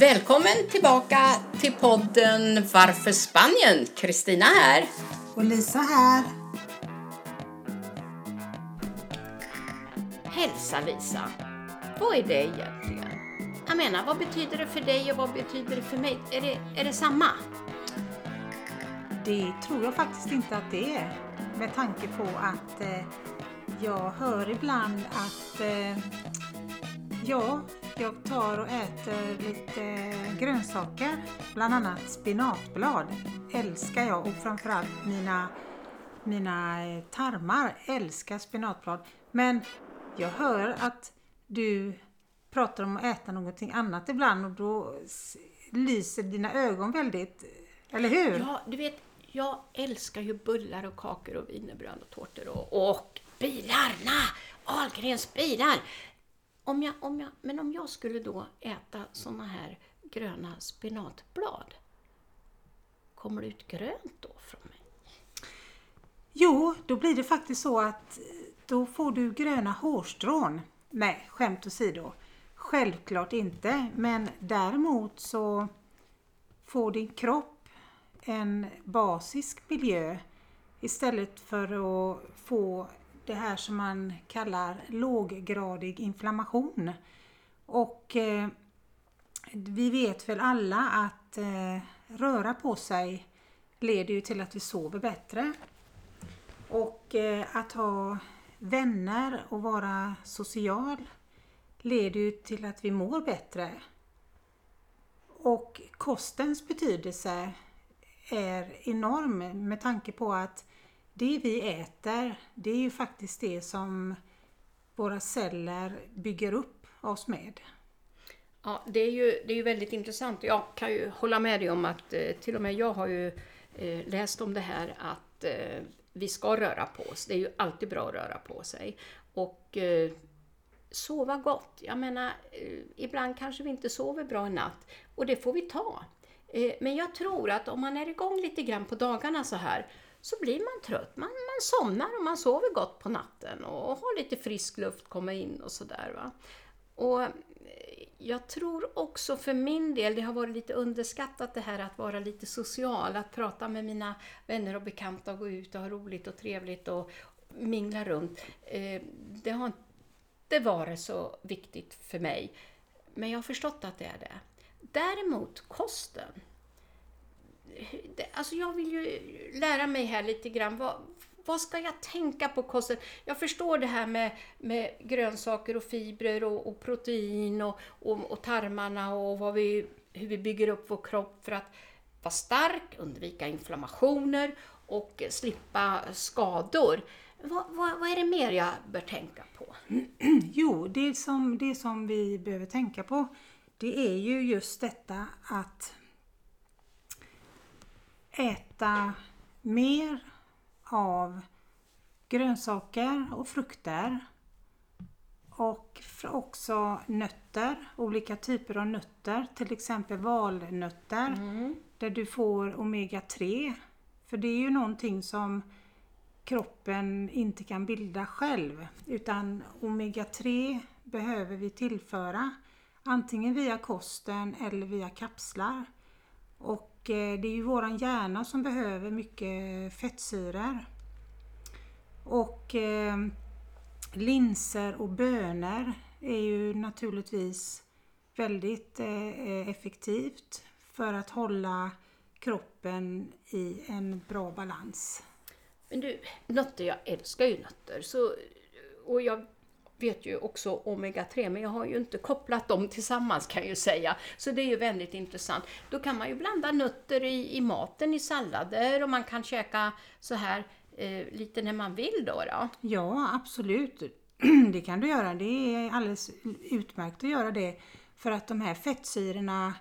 Välkommen tillbaka till podden Varför Spanien? Kristina här. Och Lisa här. Hälsa Lisa. Vad är det egentligen? Jag menar, vad betyder det för dig och vad betyder det för mig? Är det, är det samma? Det tror jag faktiskt inte att det är. Med tanke på att eh, jag hör ibland att eh, ja, jag tar och äter lite grönsaker, bland annat spinatblad. Älskar jag och framförallt mina, mina eh, tarmar älskar spinatblad. Men jag hör att du pratar om att äta någonting annat ibland och då lyser dina ögon väldigt, eller hur? Ja, du vet, jag älskar ju bullar och kakor och wienerbröd och tårtor och, och bilarna! Ahlgrens bilar! Om jag, om jag, men om jag skulle då äta såna här gröna spenatblad, kommer det ut grönt då från mig? Jo, då blir det faktiskt så att eh, då får du gröna hårstrån. Nej, skämt åsido. Självklart inte, men däremot så får din kropp en basisk miljö istället för att få det här som man kallar låggradig inflammation. Och eh, vi vet väl alla att eh, röra på sig leder ju till att vi sover bättre. Och eh, att ha vänner och vara social leder ju till att vi mår bättre. Och kostens betydelse är enorm med tanke på att det vi äter, det är ju faktiskt det som våra celler bygger upp oss med. Ja, det är ju det är ju väldigt intressant. Jag kan ju hålla med dig om att eh, till och med jag har ju eh, läst om det här att eh, vi ska röra på oss. Det är ju alltid bra att röra på sig. Och sova gott. Jag menar, ibland kanske vi inte sover bra i natt och det får vi ta. Men jag tror att om man är igång lite grann på dagarna så här så blir man trött. Man, man somnar och man sover gott på natten och har lite frisk luft komma in och sådär. Och eh, jag tror också för min del, det har varit lite underskattat det här att vara lite social, att prata med mina vänner och bekanta och gå ut och ha roligt och trevligt och mingla runt. Eh, det har inte varit så viktigt för mig, men jag har förstått att det är det. Däremot kosten, alltså jag vill ju lära mig här lite grann. Vad, vad ska jag tänka på kosten? Jag förstår det här med, med grönsaker och fibrer och, och protein och, och, och, tarmarna och vad vi, hur vi bygger upp vår kropp för att vara stark, undvika inflammationer och slippa skador. Vad, vad, vad är det mer jag bör tänka på? Jo, det som, det som vi behöver tänka på det är ju just detta att äta mer av grönsaker och frukter och också nötter, olika typer av nötter, till exempel valnötter mm. där du får omega-3. För det är ju någonting som kroppen inte kan bilda själv utan omega-3 behöver vi tillföra antingen via kosten eller via kapslar. Och och eh, det är ju våran hjärna som behöver mycket fettsyror. Och eh, linser och bönor är ju naturligtvis väldigt eh, effektivt för att hålla kroppen i en bra balans. Men du, nötter, jag älskar ju nötter. Så, och jag vet ju också omega-3, men jag har ju inte kopplat dem tillsammans kan jag ju säga. Så det är ju väldigt intressant. Då kan man ju blanda nötter i, i maten, i sallader och man kan käka så här eh, lite när man vill då, då. Ja, absolut. Det kan du göra. Det är alldeles utmärkt att göra det. För att de här fettsyrorna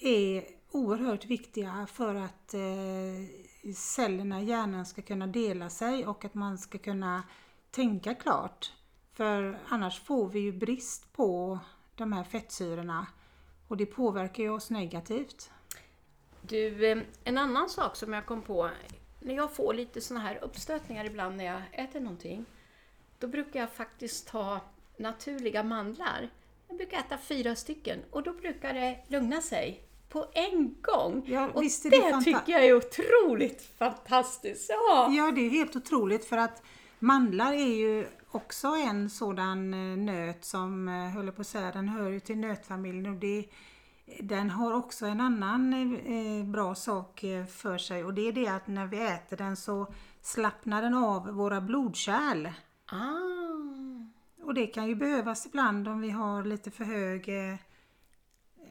är oerhört viktiga för att eh, cellerna i hjärnan ska kunna dela sig och att man ska kunna tänka klart. För annars får vi ju brist på de här fettsyrorna och det påverkar ju oss negativt. Du, eh, en annan sak som jag kom på, när jag får lite såna här uppstötningar ibland när jag äter någonting, då brukar jag faktiskt ta naturliga mandlar Jag brukar äta fyra stycken och då brukar det lugna sig på en gång. Ja, och det, det tycker jag är otroligt fantastiskt. Ja. Ja, det är helt otroligt för att mandlar är ju också en sådan eh, nöt som, eh, höll jag på att säga, den hör ju till nötfamiljen och det, den har också en annan eh, bra sak eh, för sig och det är det att när vi äter den så slappnar den av våra blodkärl. Ah. Och det kan ju behövas ibland om vi har lite för hög eh,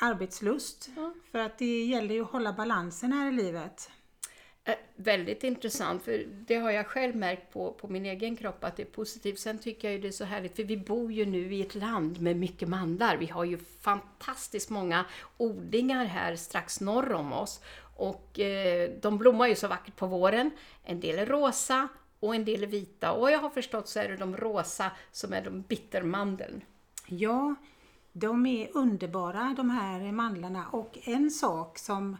arbetslust. Ja. För att det gäller ju att hålla balansen här i livet. Eh, väldigt intressant, för det har jag själv märkt på, på min egen kropp att det är positivt. Sen tycker jag ju det är så härligt, för vi bor ju nu i ett land med mycket mandlar. Vi har ju fantastiskt många odlingar här strax norr om oss. Och eh, de blommar ju så vackert på våren. En del är rosa och en del är vita. Och jag har förstått så är det de rosa som är de bittermandeln. Ja, de är underbara de här mandlarna och en sak som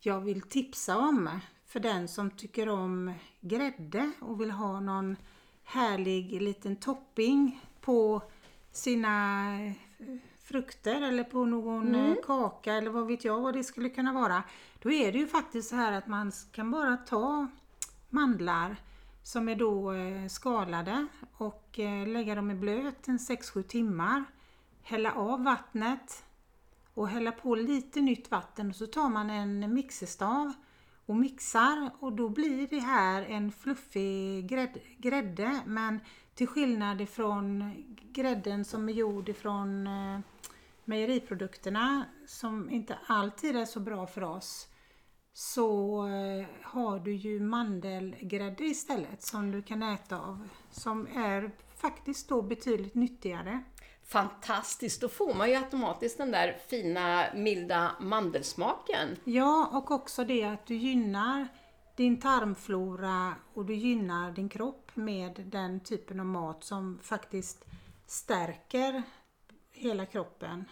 jag vill tipsa om för den som tycker om grädde och vill ha någon härlig liten topping på sina eh, frukter eller på någon eh, kaka eller vad vet jag vad det skulle kunna vara. Då är det ju faktiskt så här att man kan bara ta mandlar som är då eh, skalade och lägga dem i blöt en 6-7 timmar. Hälla av vattnet och hälla på lite nytt vatten och så tar man en mixerstav och mixar och då blir det här en fluffig grädde, grädde men till skillnad ifrån grädden som är gjord ifrån eh, mejeriprodukterna som inte alltid är så bra för oss så eh, har du ju mandelgrädde istället som du kan äta av som är faktiskt då betydligt nyttigare. Fantastiskt, då får man ju automatiskt den där fina milda mandelsmaken. Ja, och också det att du gynnar din tarmflora och du gynnar din kropp med den typen av mat som faktiskt stärker hela kroppen.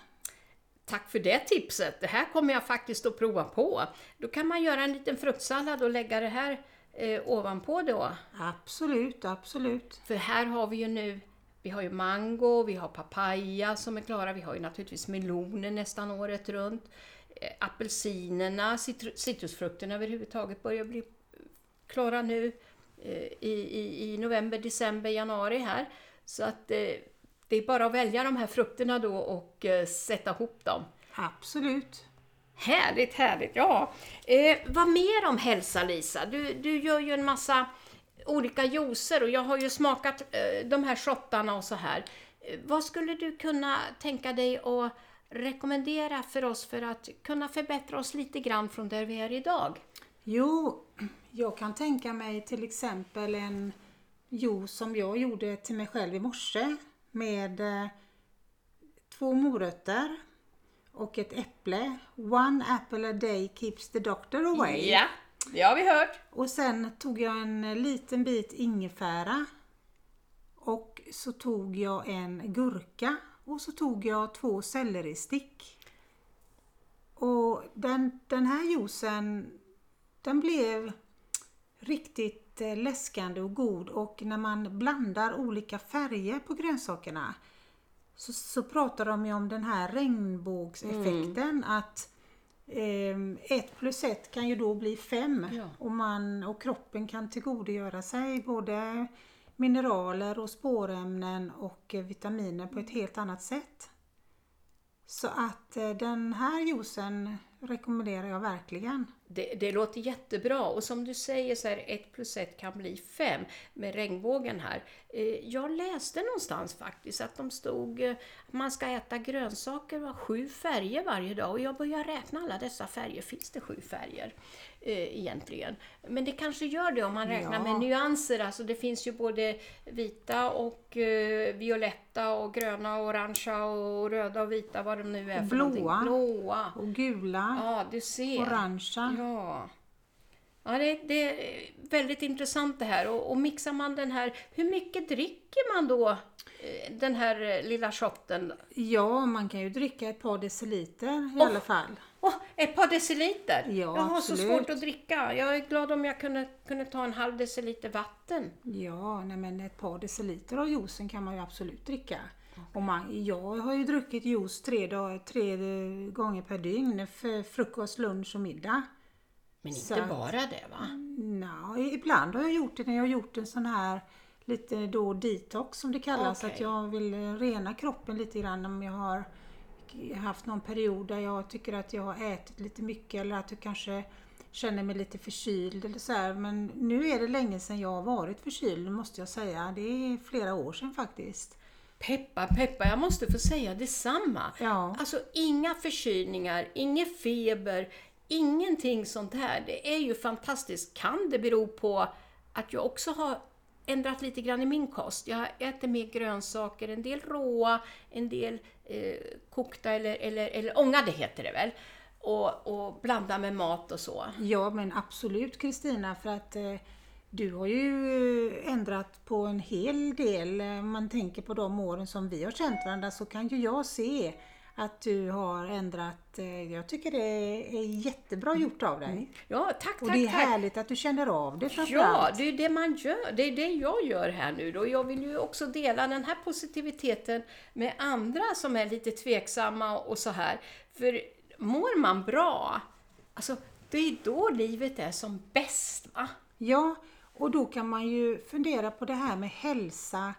Tack för det tipset. Det här kommer jag faktiskt att prova på. Då kan man göra en liten fruktsallad och lägga det här eh, ovanpå då. Absolut, absolut. För här har vi ju nu, vi har ju mango, vi har papaya som är klara, vi har ju naturligtvis meloner nästan året runt. Eh, apelsinerna, citru- citrusfrukterna överhuvudtaget börjar bli klara nu eh, i, i, i november, december, januari här. Så att eh, det är bara att välja de här frukterna då och sätta ihop dem. Absolut. Härligt, härligt. Ja. Eh, vad mer om hälsa Lisa? Du, du gör ju en massa olika juicer och jag har ju smakat eh, de här shottarna och så här. Eh, vad skulle du kunna tänka dig att rekommendera för oss för att kunna förbättra oss lite grann från där vi är idag? Jo, jag kan tänka mig till exempel en juice som jag gjorde till mig själv i morse med eh, två morötter och ett äpple. One apple a day keeps the doctor away. Ja, det har vi hört. Och sen tog jag en liten bit ingefära. Och så tog jag en gurka. Och så tog jag två selleristick. Och den, den här juicen den blev riktigt eh, läskande och god. Och när man blandar olika färger på grönsakerna så, så pratar de ju om den här regnbågseffekten. Att ehm, ett plus ett kan ju då bli fem Ja. och, man, och kroppen kan tillgodogöra sig både mineraler och spårämnen och eh, vitaminer på ett helt annat sätt. Så att eh, den här juicen rekommenderar jag verkligen. Det, det låter jättebra och som du säger så här 1 plus 1 kan bli 5 med regnbågen här. Eh, Jag läste någonstans faktiskt att de stod eh, att man ska äta grönsaker av sju färger varje dag och jag börjar räkna alla dessa färger. Finns det sju färger eh, egentligen? Men det kanske gör det om man räknar Ja. med nyanser. Alltså det finns ju både vita och eh, violetta och gröna och orangea och röda och vita vad de nu är Och för blåa. Blåa. Och gula, Ja, du ser. orangea. Ja. Ja, det, det är väldigt intressant det här. Och, och mixar man den här, hur mycket dricker man då eh, den här eh, lilla shotten? Ja, man kan ju dricka ett par deciliter i Åh. alla fall. Åh, ett par deciliter! Ja, jag har så absolut. svårt att dricka. Jag är glad om jag kunde, kunde ta en halv deciliter vatten. Ja, nej men ett par deciliter av juicen kan man ju absolut dricka. Och man, jag har ju druckit juice tre, dagar, tre gånger per dygn för frukost, lunch och middag. Men inte Så- bara det va? Nå, ibland har jag gjort det när jag har gjort en sån här lite då detox som det kallas. Okej. Att jag vill eh, rena kroppen lite grann om jag har haft någon period där jag tycker att jag har ätit lite mycket eller att jag kanske känner mig lite förkyld eller så här. Men nu är det länge sedan jag har varit förkyld måste jag säga. Det är flera år sedan faktiskt. Peppa, peppa, jag måste få säga detsamma. Ja. Alltså inga förkylningar, ingen feber, ingenting sånt här. Det är ju fantastiskt. Kan det bero på att jag också har ändrat lite grann i min kost? Jag äter mer grönsaker, en del råa, en del eh, kokta eller, eller, eller ångade heter det väl. Och, och blanda med mat och så. Ja men absolut Kristina för att eh, du har ju ändrat på en hel del. Om man tänker på de åren som vi har känt varandra så kan ju jag se att du har ändrat. Eh, jag tycker det är jättebra gjort av dig. Ja, tack, Och tack, det är tack. härligt att du känner av det Ja, det är det man gör. Det är det jag gör här nu då. Jag vill ju också dela den här positiviteten med andra som är lite tveksamma och så här. För mår man bra, alltså det är då livet är som bäst va? Ja, och då kan man ju fundera på det här med hälsa.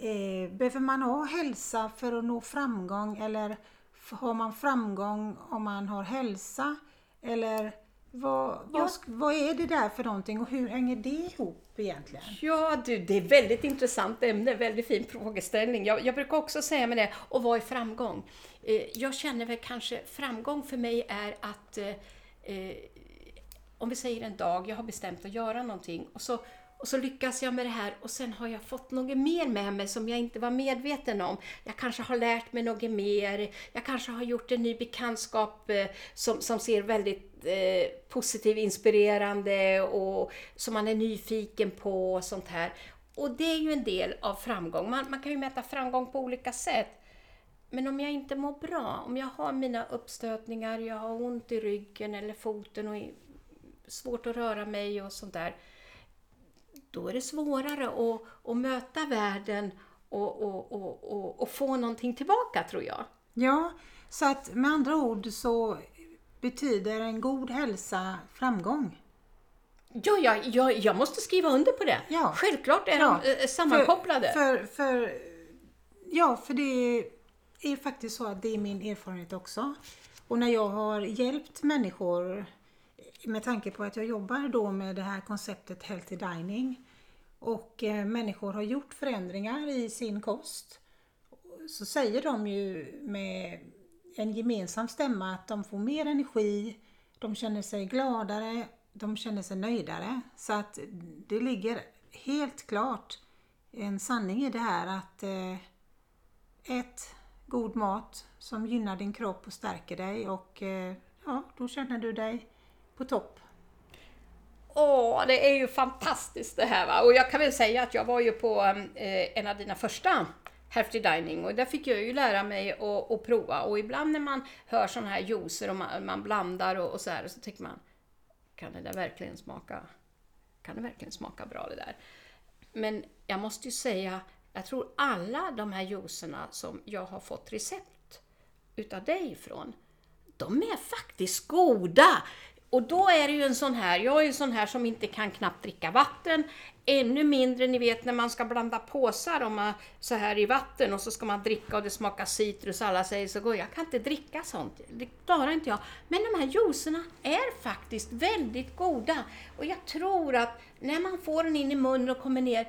Eh, behöver man ha hälsa för att nå framgång eller har man framgång om man har hälsa? Eller vad, vad, vad är det där för någonting och hur hänger det ihop egentligen? Ja du, det är ett väldigt intressant ämne, väldigt fin frågeställning. Jag, jag brukar också säga med det, och vad är framgång? Eh, jag känner väl kanske, framgång för mig är att eh, eh, om vi säger en dag, jag har bestämt att göra någonting och så, och så lyckas jag med det här och sen har jag fått något mer med mig som jag inte var medveten om. Jag kanske har lärt mig något mer, jag kanske har gjort en ny bekantskap eh, som, som ser väldigt eh, positiv, inspirerande och som man är nyfiken på och sånt här. Och det är ju en del av framgång. Man, man kan ju mäta framgång på olika sätt. Men om jag inte mår bra, om jag har mina uppstötningar, jag har ont i ryggen eller foten och är svårt att röra mig och sånt där. Då är det svårare att, att möta världen och, och, och, och, och få någonting tillbaka tror jag. Ja, så att med andra ord så betyder en god hälsa framgång. Ja, jag, jag, jag måste skriva under på det. Ja. Självklart är Ja, de eh, sammankopplade. För, för, för, ja, för det är faktiskt så att det är min erfarenhet också. Och när jag har hjälpt människor med tanke på att jag jobbar då med det här konceptet Healthy Dining och eh, människor har gjort förändringar i sin kost så säger de ju med en gemensam stämma att de får mer energi, de känner sig gladare, de känner sig nöjdare. Så att det ligger helt klart en sanning i det här att eh, ät god mat som gynnar din kropp och stärker dig och eh, ja, då känner du dig på topp. Åh, det är ju fantastiskt det här va. Och jag kan väl säga att jag var ju på eh, en av dina första Healthy Dining och där fick jag ju lära mig att, att prova och ibland när man hör sådana här juicer och man, man blandar och, och så här så tänker man kan det där verkligen smaka kan det verkligen smaka bra det där? Men jag måste ju säga, jag tror alla de här juicerna som jag har fått recept utav dig ifrån, de är faktiskt goda! Och då är det ju en sån här, jag är ju en sån här som inte kan knappt dricka vatten, ännu mindre, ni vet när man ska blanda påsar om man, så här i vatten och så ska man dricka och det smakar citrus alla säger så går jag kan inte dricka sånt, det klarar inte jag. Men de här juicerna är faktiskt väldigt goda och jag tror att när man får den in i munnen och kommer ner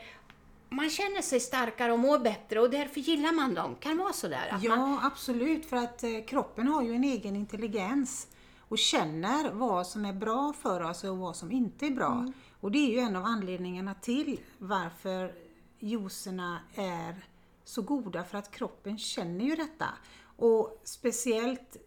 man känner sig starkare och mår bättre och därför gillar man dem. Kan det vara sådär? Ja, man, absolut. För att eh, kroppen har ju en egen intelligens och känner vad som är bra för oss och vad som inte är bra. Och det är ju en av anledningarna till varför juicerna är så goda, för att kroppen känner ju detta. Och speciellt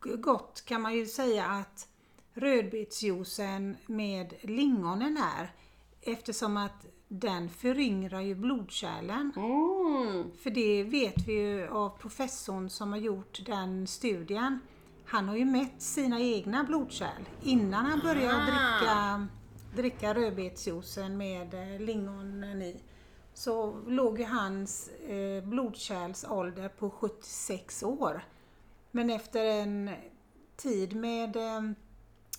gott kan man ju säga att rödbetsjuicen med lingonen är eftersom att den föryngrar ju blodkärlen. mm, För det vet vi ju av professorn som har gjort den studien. Han har ju mätt sina egna blodkärl innan han började Ah. dricka, dricka rödbetsjuicen med eh, lingonen i. så låg ju hans eh, blodkärlsålder på 76 år. Men efter en tid med eh,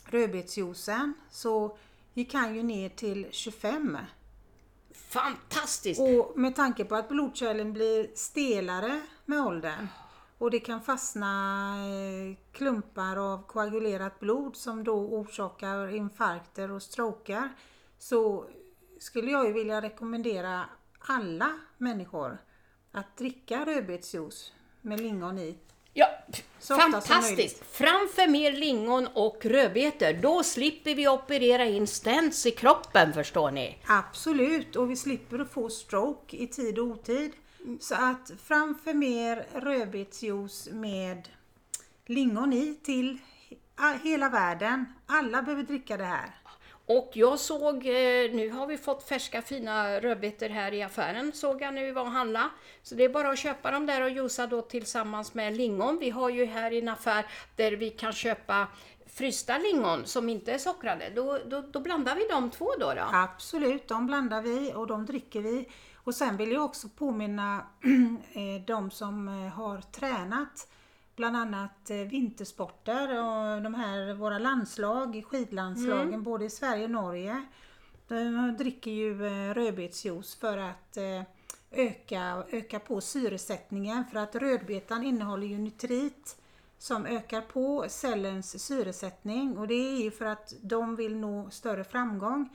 rödbetsjuicen så gick han ju ner till 25. Fantastiskt! Och med tanke på att blodkärlen blir stelare med åldern och det kan fastna eh, klumpar av koagulerat blod som då orsakar infarkter och stroker så skulle jag ju vilja rekommendera alla människor att dricka rödbetsjuice med lingon i. Ja, Så fantastiskt! Framför mer lingon och rödbetor. Då slipper vi operera in stents i kroppen förstår ni. Absolut, och vi slipper att få stroke i tid och otid. Så att framför mer rödbetsjuice med lingon i till he- hela världen. Alla behöver dricka det här. Och jag såg, eh, nu har vi fått färska fina rödbetor här i affären, såg jag när vi var och handla. Så det är bara att köpa dem där och juica då tillsammans med lingon. Vi har ju här i en affär där vi kan köpa frysta lingon som inte är sockrade. Då, då, då blandar vi de två då. då. Absolut, de blandar vi och de dricker vi. Och sen vill jag också påminna eh, de som eh, har tränat bland annat eh, vintersporter och de här våra landslag, skidlandslagen både i Sverige och Norge. De dricker ju rödbetsjuice för att öka, öka på syresättningen för att rödbetan innehåller ju nitrit som ökar på cellens syresättning och det är ju för att de vill nå större framgång.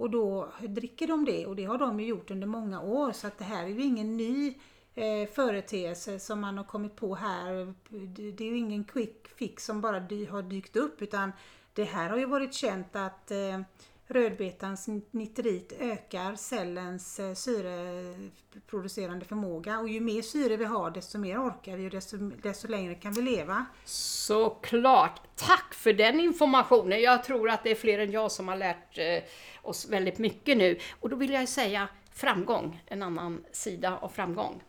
Och då dricker de det och det har de ju gjort under många år så att det här är ju ingen ny eh, företeelse som man har kommit på här. Det, är ju ingen quick fix som bara dy, har dykt upp utan det här har ju varit känt att eh, rödbetans nitrit ökar cellens eh, syreproducerande förmåga och ju mer syre vi har desto mer orkar vi och desto, desto längre kan vi leva. Såklart! Tack för den informationen. Jag tror att det är fler än jag som har lärt eh, oss väldigt mycket nu. Och då vill jag säga framgång, en annan sida av framgång.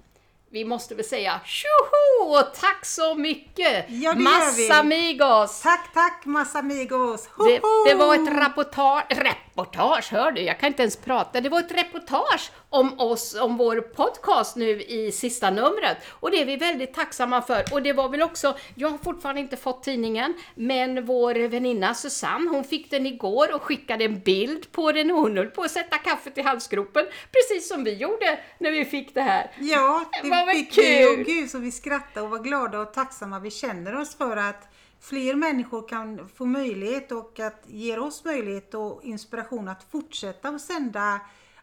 Vi måste väl säga tjoho tack så mycket! Ja, det gör vi. Massa amigos! Tack, tack Massa amigos! Det, det var ett rapportage, reportage, hör du, jag kan inte ens prata. Det var ett reportage om oss, om vår podcast nu i sista numret. Och det är vi väldigt tacksamma för. Och det var väl också, jag har fortfarande inte fått tidningen, men vår väninna Susanne, hon fick den igår och skickade en bild på den och hon höll på att sätta kaffet i halsgropen, precis som vi gjorde när vi fick det här. Ja, Det det var fick vi kul. och gud så vi skrattade och var glada och tacksamma vi känner oss för att fler människor kan få möjlighet och att ger oss möjlighet och inspiration att fortsätta att sända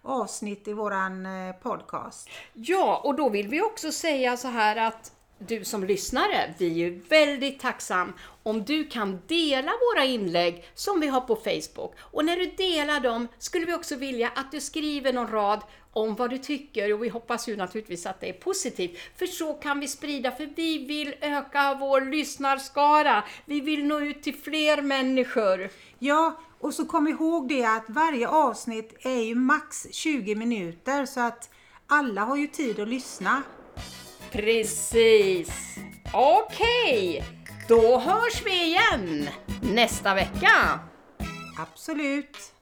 avsnitt i våran eh, podcast. Ja, och då vill vi också säga så här att du som lyssnare, vi är väldigt tacksam om du kan dela våra inlägg som vi har på Facebook. Och när du delar dem skulle vi också vilja att du skriver någon rad om vad du tycker och vi hoppas ju naturligtvis att det är positivt. För så kan vi sprida, för vi vill öka vår lyssnarskara. Vi vill nå ut till fler människor. Ja, och så kom ihåg det att varje avsnitt är ju max 20 minuter så att alla har ju tid att lyssna. Precis. Okej, då hörs vi igen nästa vecka. Absolut.